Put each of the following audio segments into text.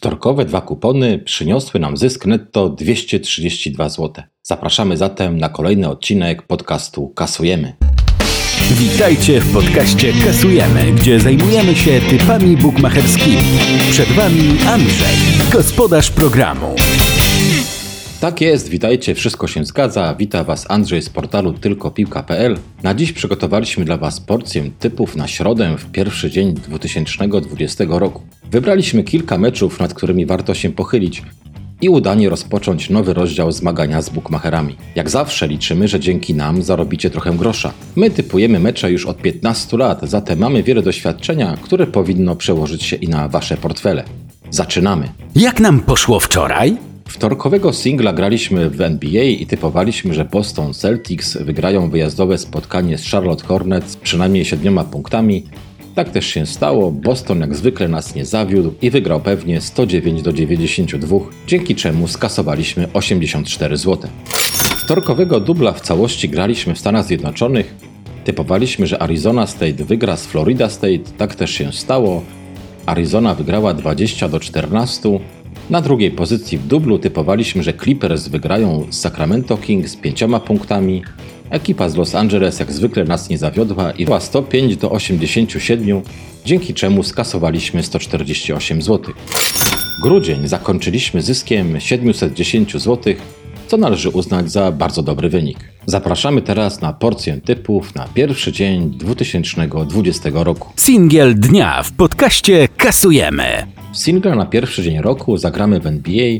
Wtorkowe dwa kupony przyniosły nam zysk netto 232 zł. Zapraszamy zatem na kolejny odcinek podcastu Kasujemy. Witajcie w podcaście Kasujemy, gdzie zajmujemy się typami bukmacherskimi. Przed Wami Andrzej, gospodarz programu. Tak jest, witajcie, wszystko się zgadza. Wita Was Andrzej z portalu tylkopiłka.pl. Na dziś przygotowaliśmy dla Was porcję typów na środę w pierwszy dzień 2020 roku. Wybraliśmy kilka meczów, nad którymi warto się pochylić i udanie rozpocząć nowy rozdział zmagania z bukmacherami. Jak zawsze liczymy, że dzięki nam zarobicie trochę grosza. My typujemy mecze już od 15 lat, zatem mamy wiele doświadczenia, które powinno przełożyć się i na Wasze portfele. Zaczynamy! Jak nam poszło wczoraj? Wtorkowego singla graliśmy w NBA i typowaliśmy, że Boston Celtics wygrają wyjazdowe spotkanie z Charlotte Hornets przynajmniej siedmioma punktami. Tak też się stało, Boston jak zwykle nas nie zawiódł i wygrał pewnie 109 do 92, dzięki czemu skasowaliśmy 84 zł. Wtorkowego dubla w całości graliśmy w Stanach Zjednoczonych. Typowaliśmy, że Arizona State wygra z Florida State, tak też się stało. Arizona wygrała 20 do 14, na drugiej pozycji w dublu typowaliśmy, że Clippers wygrają z Sacramento Kings pięcioma punktami. Ekipa z Los Angeles jak zwykle nas nie zawiodła i była 105 do 87, dzięki czemu skasowaliśmy 148 zł. Grudzień zakończyliśmy zyskiem 710 zł, co należy uznać za bardzo dobry wynik. Zapraszamy teraz na porcję typów na pierwszy dzień 2020 roku. Singiel dnia w podcaście Kasujemy. Single na pierwszy dzień roku zagramy w NBA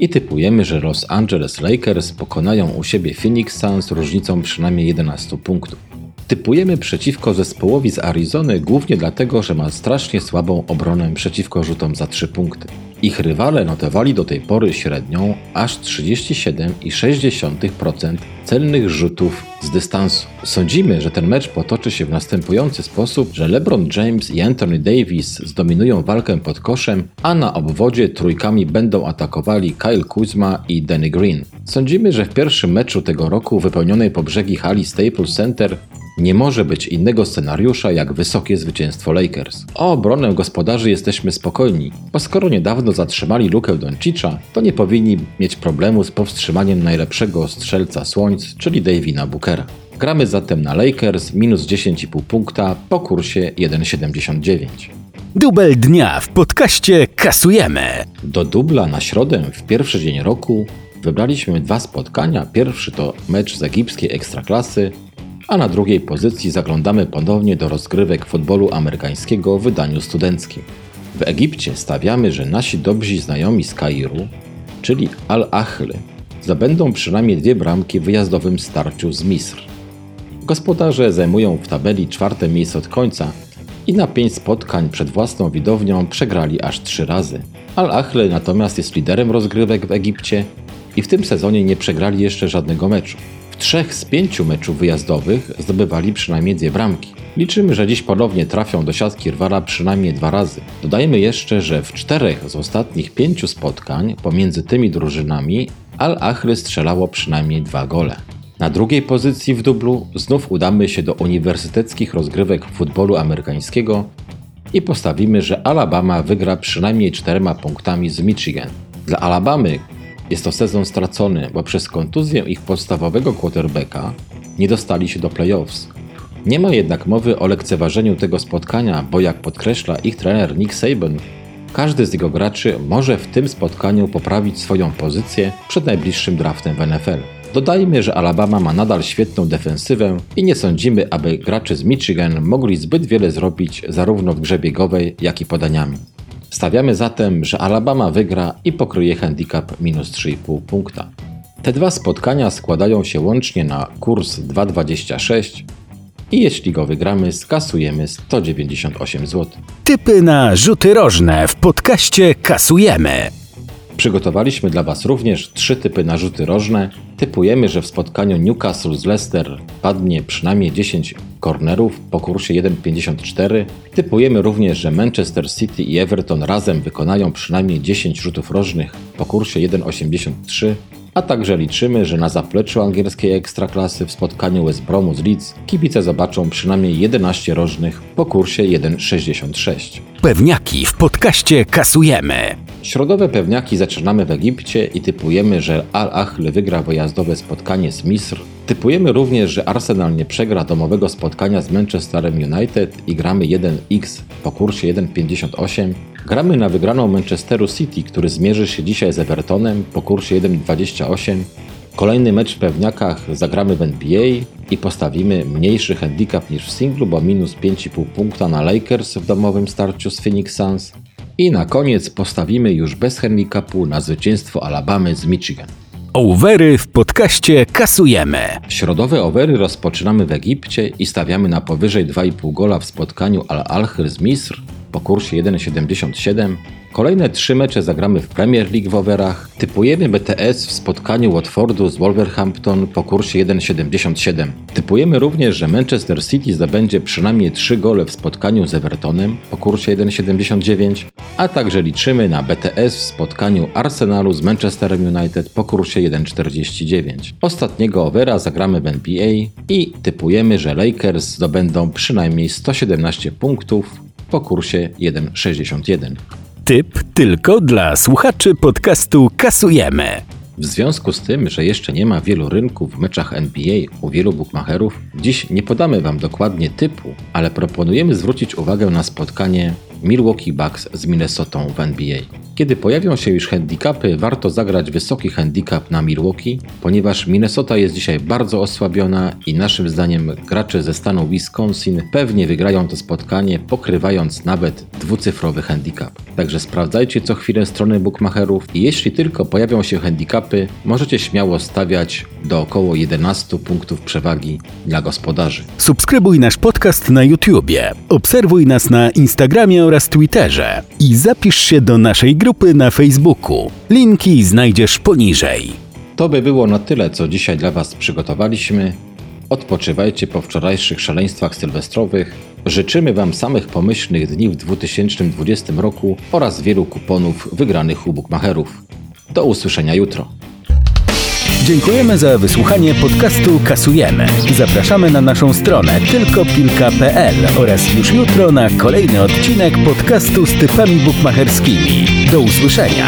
i typujemy, że Los Angeles Lakers pokonają u siebie Phoenix Suns różnicą przynajmniej 11 punktów. Typujemy przeciwko zespołowi z Arizony głównie dlatego, że ma strasznie słabą obronę przeciwko rzutom za 3 punkty. Ich rywale notowali do tej pory średnią aż 37,6% celnych rzutów z dystansu. Sądzimy, że ten mecz potoczy się w następujący sposób, że LeBron James i Anthony Davis zdominują walkę pod koszem, a na obwodzie trójkami będą atakowali Kyle Kuzma i Danny Green. Sądzimy, że w pierwszym meczu tego roku wypełnionej po brzegi hali Staples Center nie może być innego scenariusza jak wysokie zwycięstwo Lakers. O obronę gospodarzy jesteśmy spokojni, bo skoro niedawno zatrzymali Lukę Doncicza, to nie powinni mieć problemu z powstrzymaniem najlepszego strzelca słońc, czyli Davina Bookera. Gramy zatem na Lakers minus 10,5 punkta po kursie 1,79. Dubel dnia w podcaście Kasujemy. Do dubla na środę w pierwszy dzień roku wybraliśmy dwa spotkania. Pierwszy to mecz z egipskiej ekstraklasy a na drugiej pozycji zaglądamy ponownie do rozgrywek futbolu amerykańskiego w wydaniu studenckim. W Egipcie stawiamy, że nasi dobrzy znajomi z Kairu, czyli Al-Ahl, zdobędą przynajmniej dwie bramki w wyjazdowym starciu z Misr. Gospodarze zajmują w tabeli czwarte miejsce od końca i na pięć spotkań przed własną widownią przegrali aż trzy razy. Al-Ahl natomiast jest liderem rozgrywek w Egipcie i w tym sezonie nie przegrali jeszcze żadnego meczu trzech z pięciu meczów wyjazdowych zdobywali przynajmniej dwie bramki. Liczymy, że dziś ponownie trafią do siatki rywala przynajmniej dwa razy. Dodajmy jeszcze, że w czterech z ostatnich pięciu spotkań pomiędzy tymi drużynami Al-Ahly strzelało przynajmniej dwa gole. Na drugiej pozycji w dublu znów udamy się do uniwersyteckich rozgrywek futbolu amerykańskiego i postawimy, że Alabama wygra przynajmniej czterema punktami z Michigan. Dla Alabamy, jest to sezon stracony, bo przez kontuzję ich podstawowego quarterbacka nie dostali się do playoffs. Nie ma jednak mowy o lekceważeniu tego spotkania, bo jak podkreśla ich trener Nick Saban, każdy z jego graczy może w tym spotkaniu poprawić swoją pozycję przed najbliższym draftem w NFL. Dodajmy, że Alabama ma nadal świetną defensywę i nie sądzimy, aby gracze z Michigan mogli zbyt wiele zrobić zarówno w grze biegowej, jak i podaniami. Stawiamy zatem, że Alabama wygra i pokryje handicap minus 3,5 punkta. Te dwa spotkania składają się łącznie na kurs 2,26 i jeśli go wygramy, skasujemy 198 zł. Typy na rzuty rożne w podcaście kasujemy. Przygotowaliśmy dla Was również trzy typy na rzuty rożne. Typujemy, że w spotkaniu Newcastle z Leicester padnie przynajmniej 10 kornerów po kursie 1,54. Typujemy również, że Manchester City i Everton razem wykonają przynajmniej 10 rzutów rożnych po kursie 1,83. A także liczymy, że na zapleczu angielskiej ekstraklasy w spotkaniu West Bromu z Leeds kibice zobaczą przynajmniej 11 rożnych po kursie 1,66. Pewniaki w podcaście kasujemy. Środowe pewniaki zaczynamy w Egipcie i typujemy, że Al-Ahl wygra wyjazdowe spotkanie z Misr. Typujemy również, że Arsenal nie przegra domowego spotkania z Manchesterem United i gramy 1x po kursie 1,58. Gramy na wygraną Manchesteru City, który zmierzy się dzisiaj z Evertonem po kursie 1,28. Kolejny mecz w pewniakach zagramy w NBA i postawimy mniejszy handicap niż w singlu, bo minus 5,5 punkta na Lakers w domowym starciu z Phoenix Suns. I na koniec postawimy już bez handicapu na zwycięstwo Alabamy z Michigan. Overy w podcaście kasujemy. Środowe overy rozpoczynamy w Egipcie i stawiamy na powyżej 2,5 gola w spotkaniu Al-Alhyr z Misr po kursie 1,77. Kolejne trzy mecze zagramy w Premier League w overach. Typujemy BTS w spotkaniu Watfordu z Wolverhampton po kursie 1,77. Typujemy również, że Manchester City zdobędzie przynajmniej 3 gole w spotkaniu z Evertonem po kursie 1,79, a także liczymy na BTS w spotkaniu Arsenalu z Manchesterem United po kursie 1,49. Ostatniego overa zagramy w NBA i typujemy, że Lakers zdobędą przynajmniej 117 punktów po kursie 1,61. Typ tylko dla słuchaczy podcastu Kasujemy. W związku z tym, że jeszcze nie ma wielu rynków w meczach NBA u wielu bookmacherów, dziś nie podamy Wam dokładnie typu, ale proponujemy zwrócić uwagę na spotkanie Milwaukee Bucks z Minnesotą w NBA. Kiedy pojawią się już handicapy, warto zagrać wysoki handicap na Milwaukee, ponieważ Minnesota jest dzisiaj bardzo osłabiona i naszym zdaniem gracze ze stanu Wisconsin pewnie wygrają to spotkanie, pokrywając nawet dwucyfrowy handicap. Także sprawdzajcie co chwilę strony bookmacherów i jeśli tylko pojawią się handicapy, możecie śmiało stawiać do około 11 punktów przewagi dla gospodarzy. Subskrybuj nasz podcast na YouTubie, obserwuj nas na Instagramie oraz Twitterze i zapisz się do naszej grupy na Facebooku. Linki znajdziesz poniżej. To by było na tyle, co dzisiaj dla Was przygotowaliśmy. Odpoczywajcie po wczorajszych szaleństwach sylwestrowych. Życzymy Wam samych pomyślnych dni w 2020 roku oraz wielu kuponów wygranych u bookmacherów. Do usłyszenia jutro. Dziękujemy za wysłuchanie podcastu Kasujemy. Zapraszamy na naszą stronę tylkopilka.pl oraz już jutro na kolejny odcinek podcastu z typami bukmacherskimi. Do usłyszenia.